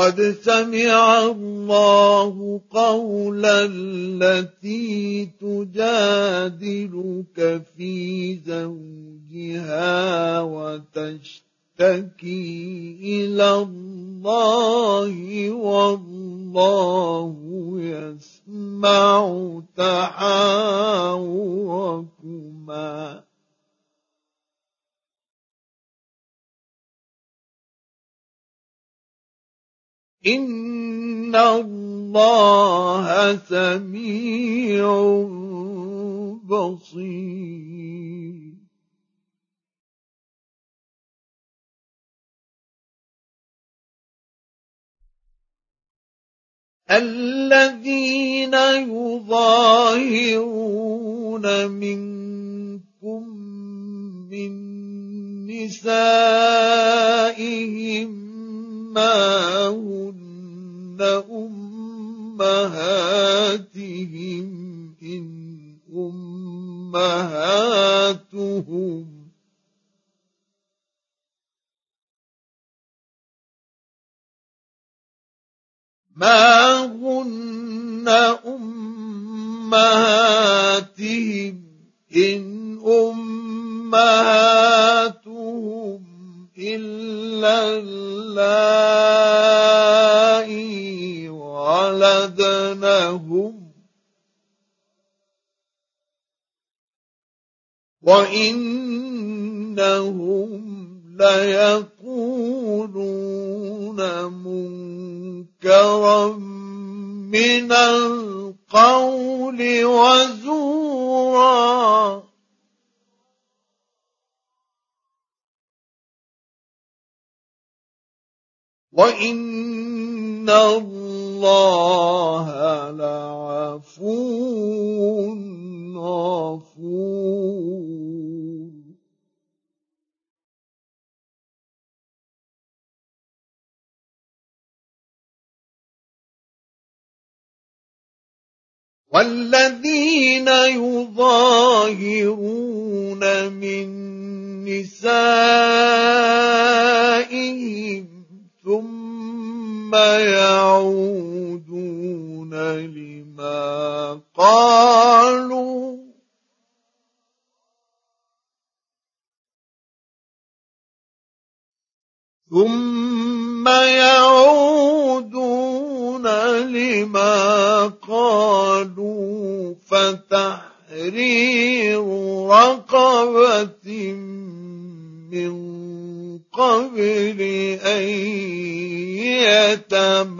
قد سمع الله قول التي تجادلك في زوجها وتشتكي إلى الله والله يسمع تحاوركما. إن الله سميع بصير الذين يظاهرون منكم من نسائهم ما هن أمهاتهم إن أمهاتهم ما هن أمهاتهم وإنهم ليقولون منكرا من القول وزورا وإن الله لعفو غفور. والذين يظاهرون من نسائهم ثم يعودون لما قالوا. ثم يعودون لما قالوا فتحرير رقبة من قبل أن يتماسا.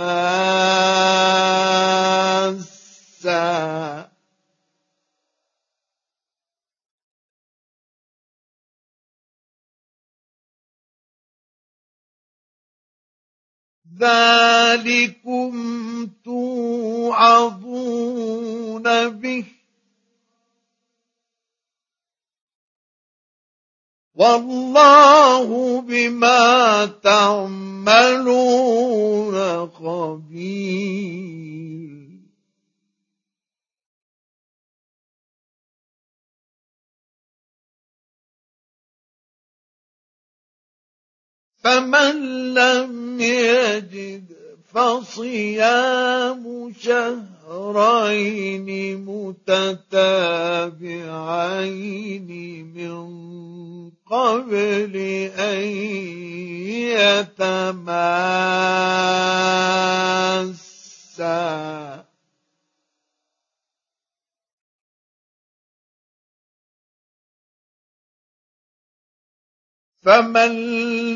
ذلكم توعظون به. والله بما تعملون خبير. فمن لم يجد فصيام شهرين متتابعين من قبل أن يتماسا. فمن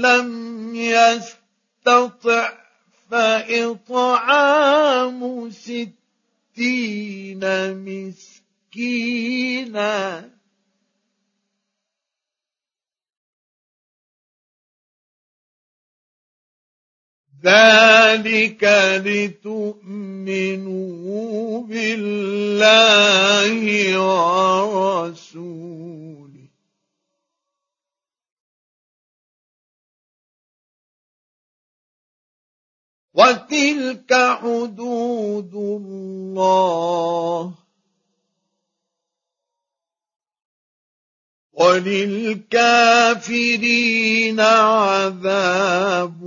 لم يستطع فإطعام ستين مسكينا. ذلك لتؤمنوا بالله ورسوله. وتلك حدود الله وللكافرين عذاب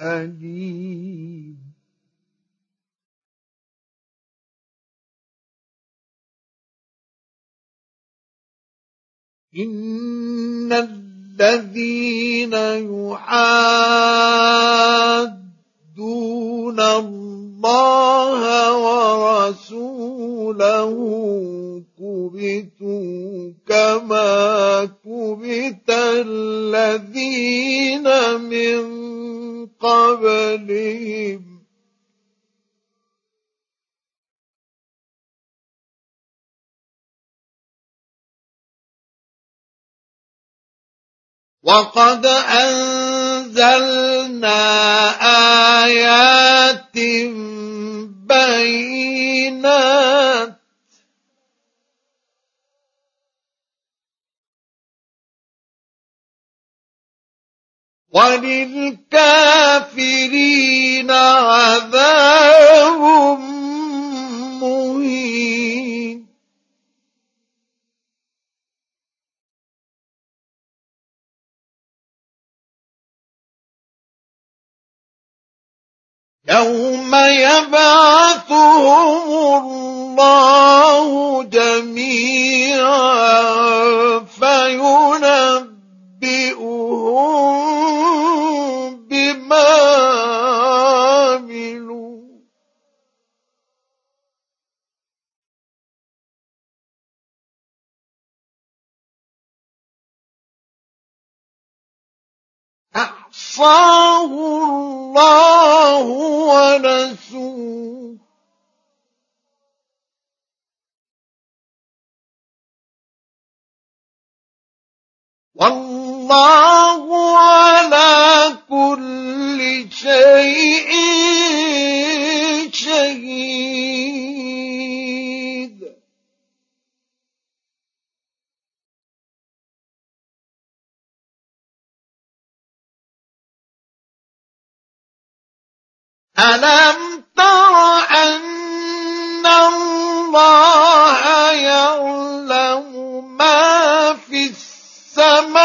أليم إن الذين يحادون الله ورسوله كبتوا كما كبت الذين من قبلهم وقد انزلنا ايات بينات وللكافرين عذاب يوم يبعثهم الله جميعا فينبئهم أحصاه الله ونسوه والله على كل شيء شهيد. ألم تر أن الله يعلم ما في السماوات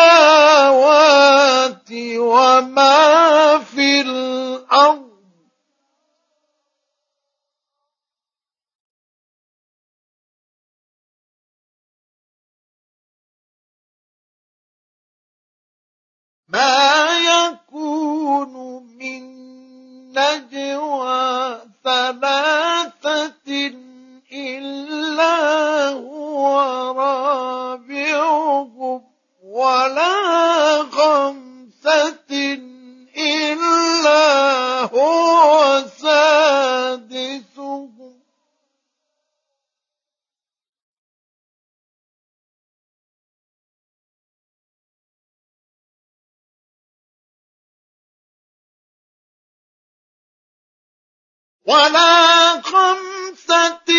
وما في الأرض؟ ما ولا خمسة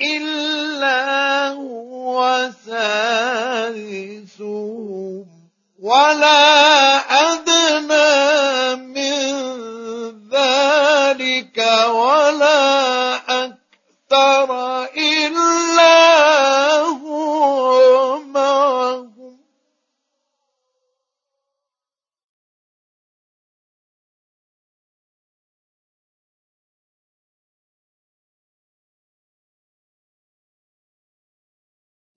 إلا هو سادسهم ولا أدنى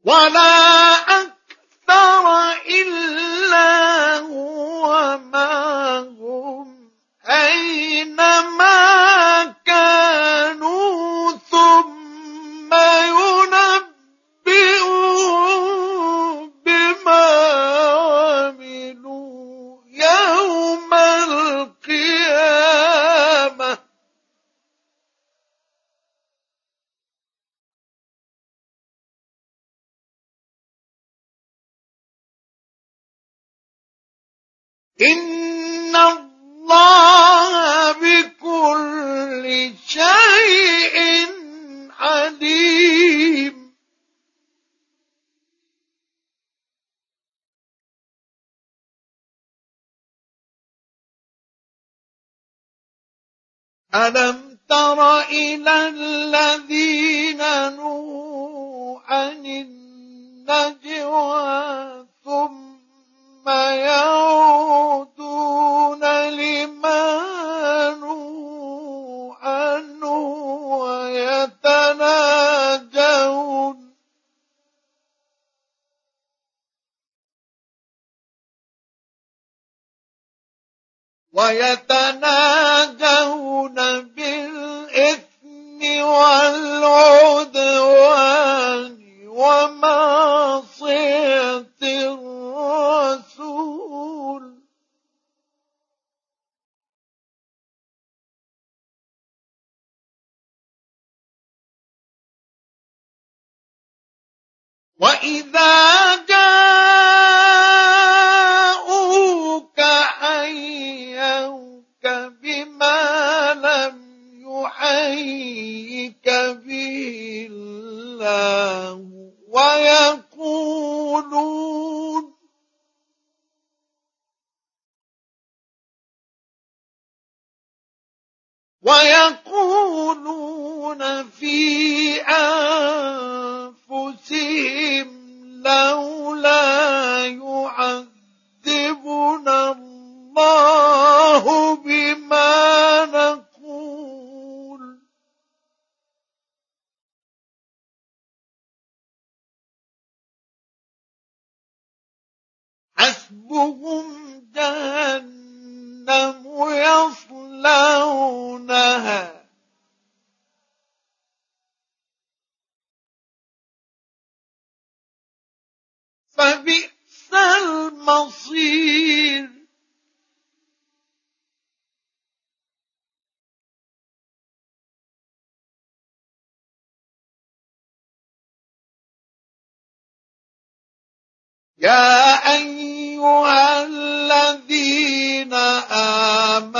ولا إن الله بكل شيء عليم ألم تر إلى الذين نهوا عن النجوى ثم يوم ويتناجون بالإثم والعدوان ومعصية الرسول. وإذا جاء ويقولون في آه يا أيها الذين آمنوا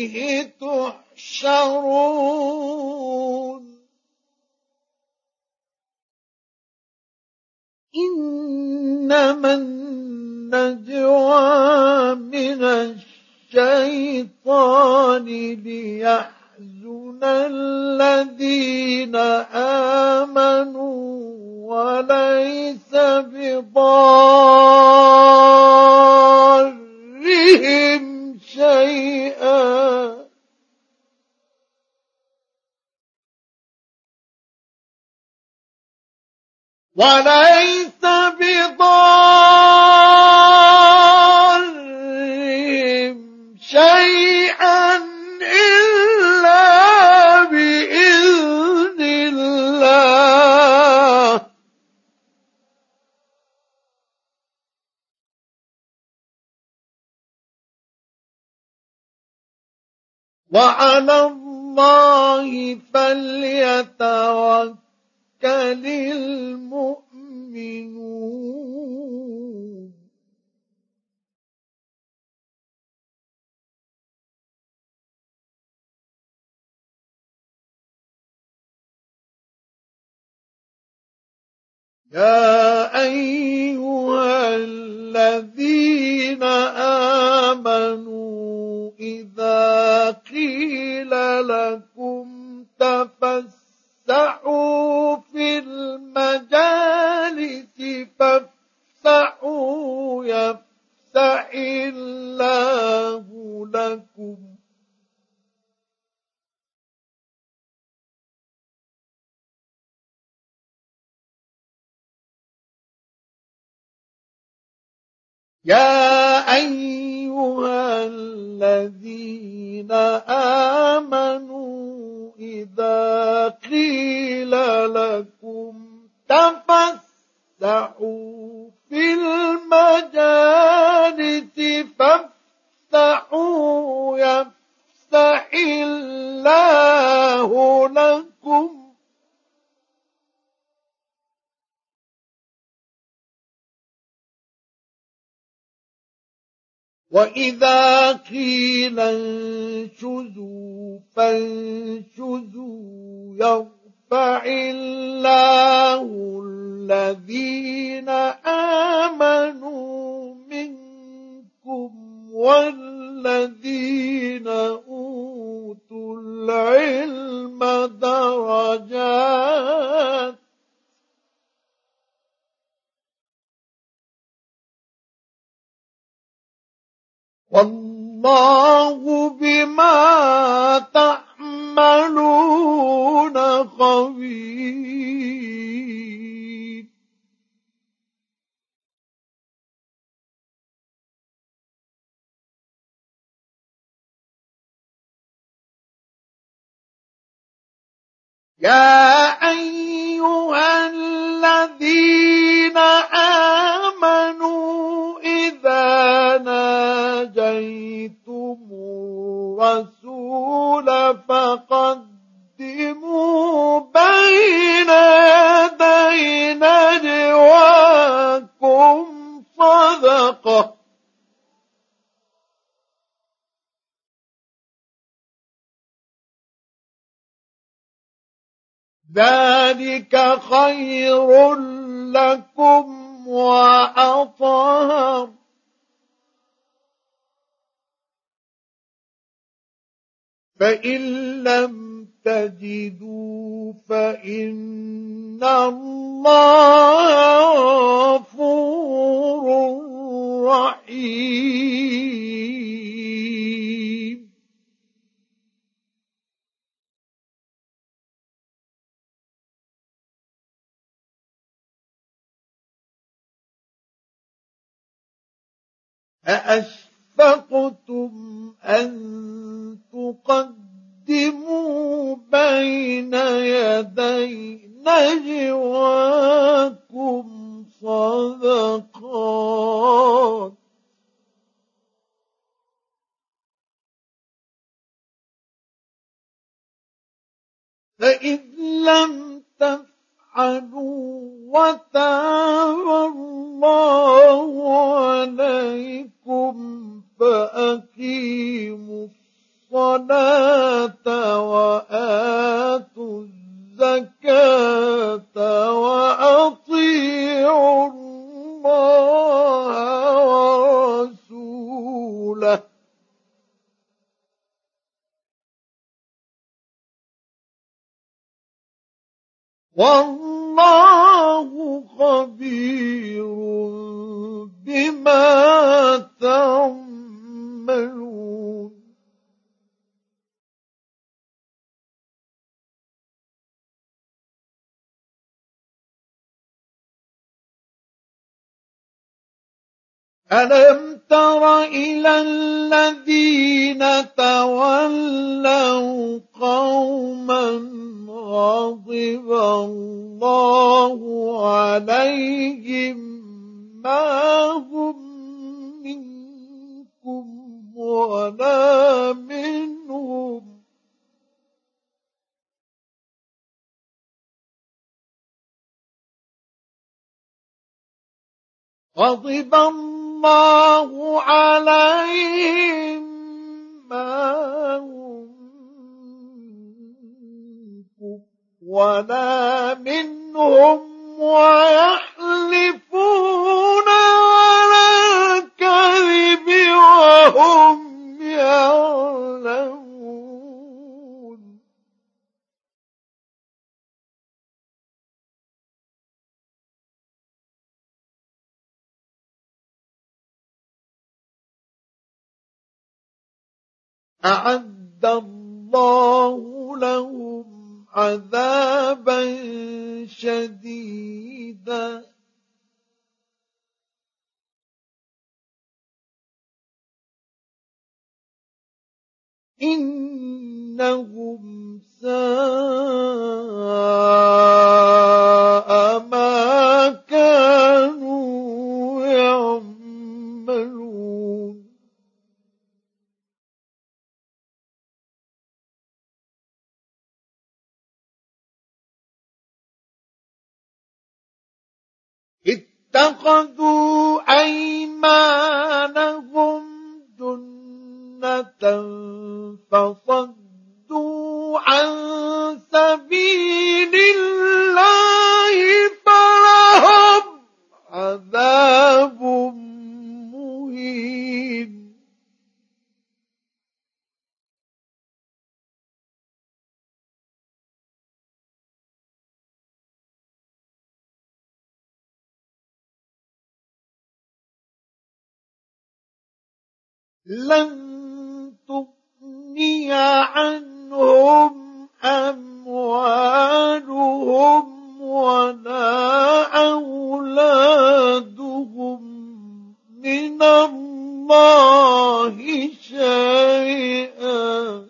إليه تحشرون. وليس بضارهم شيئا إلا بإذن الله. وعلى الله فليتوكل يوكل للمؤمنون. يا أيها الذين يا أيها الذين آمنوا إذا قيل لكم تفسحوا في المجالس فافسحوا يفسح الله لكم وإذا قيل انشزوا فانشزوا يرفع الله الذين آمنوا منكم والذين أوتوا العلم درجات والله بما تعملون خبير. يا فقدموا بين يدي نجواكم صدقة. ذلك خير لكم وأطهر. فإن لم تجدوا فإن الله غفور رحيم أأشفقتم أن تقدموا بين يدي نجواكم صدقات. فإذ لم تفعلوا وتاب الله عليكم فأقيموا الصلاة وآتوا الزكاة وأطيعوا الله ورسوله. والله ألم تر إلى الذين تولوا قوما غضب الله عليهم ما هم منكم ولا منهم غضب الله عليهم ما هم ولا منهم ويحلفون على الكذب وهم يعلمون. أعد الله لهم عذابا شديدا. إنهم ساء ما اتخذوا أيمانهم جنة فصدوا عن سبيل الله فلهم لن تغني عنهم أموالهم ولا أولادهم من الله شيئا.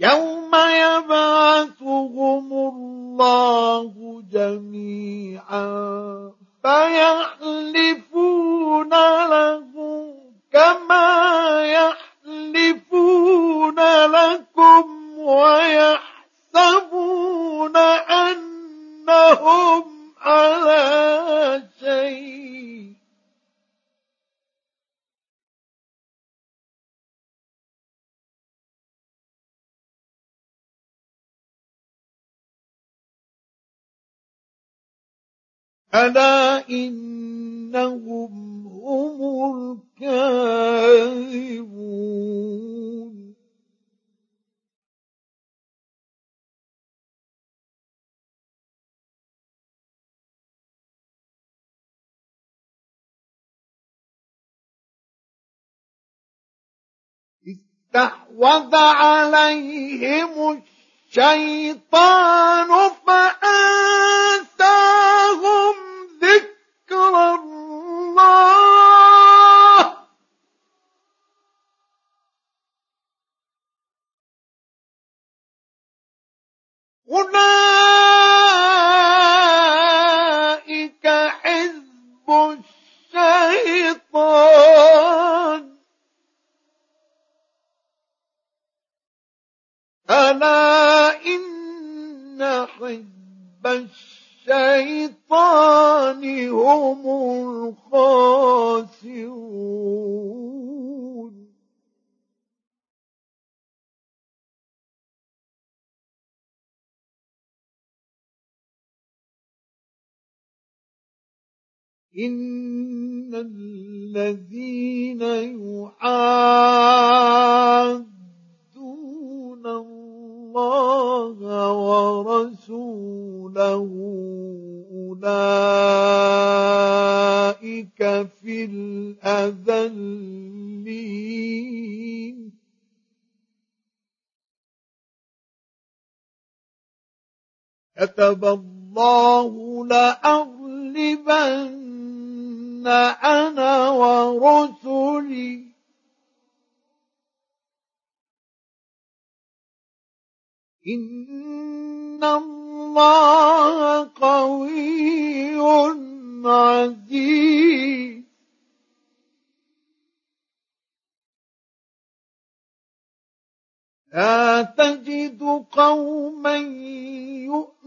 يوم يبعثهم الله جميعا فيحلفون له كما يحلفون لكم ويحسبون أنهم على ألا إنهم هم الكاذبون. استحوذ عليهم الشيطان فأنساهم ذكر الله. أولئك حزب إن الذين يحادون الله ورسوله أولئك في الأذلين كتب الله لأغلبن أنا ورسلي. إن الله قوي عزيز. لا تجد قوما يؤمنون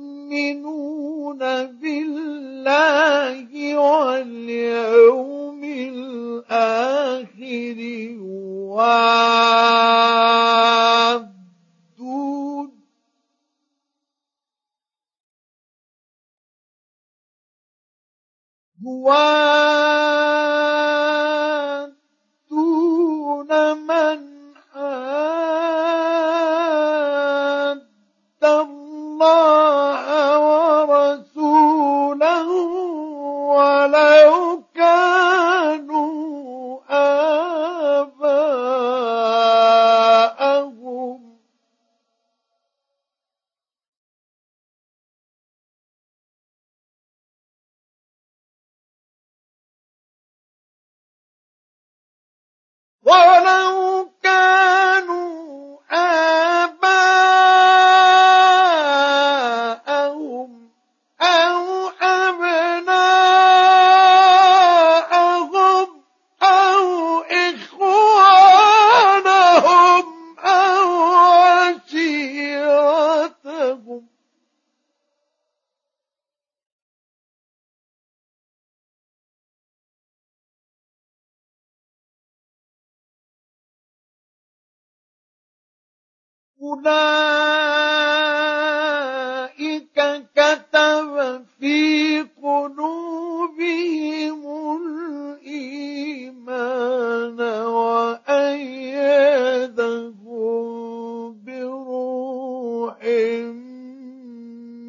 بالله واليوم الآخر يوادون. يوادون. أولئك كتب في قلوبهم الإيمان وأيدهم بروح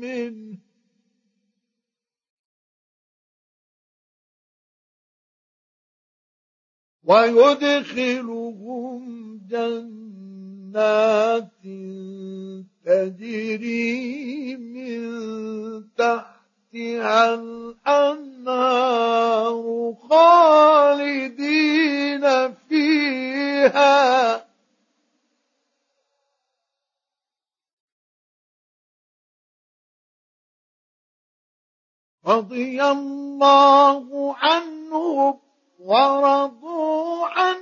منه ويدخلهم جنات تجري من تحتها الأنهار خالدين فيها. رضي الله عنهم ورضوا عنه.